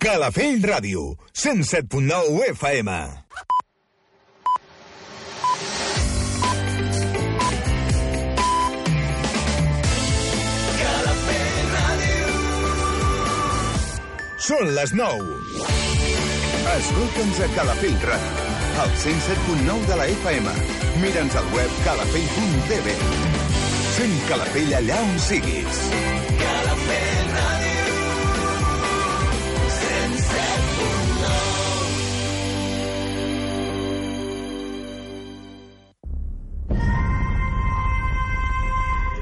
Calafell Ràdio, 107.9 FM. Són les 9. Escolta'ns a Calafell Ràdio, al 107.9 de la FM. Mira'ns al web calafell.tv. Sent Calafell allà on siguis. Calafell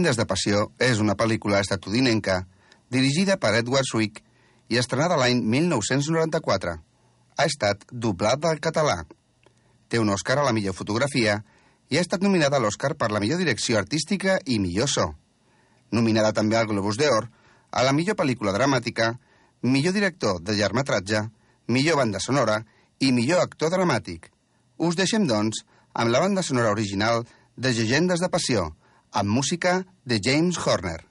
Llegendes de passió és una pel·lícula estatudinenca dirigida per Edward Swick i estrenada l'any 1994. Ha estat doblada al català. Té un Òscar a la millor fotografia i ha estat nominada a l'Òscar per la millor direcció artística i millor so. Nominada també al Globus d'Or, a la millor pel·lícula dramàtica, millor director de llargmetratge, millor banda sonora i millor actor dramàtic. Us deixem, doncs, amb la banda sonora original de Llegendes de Passió, amb música de James Horner.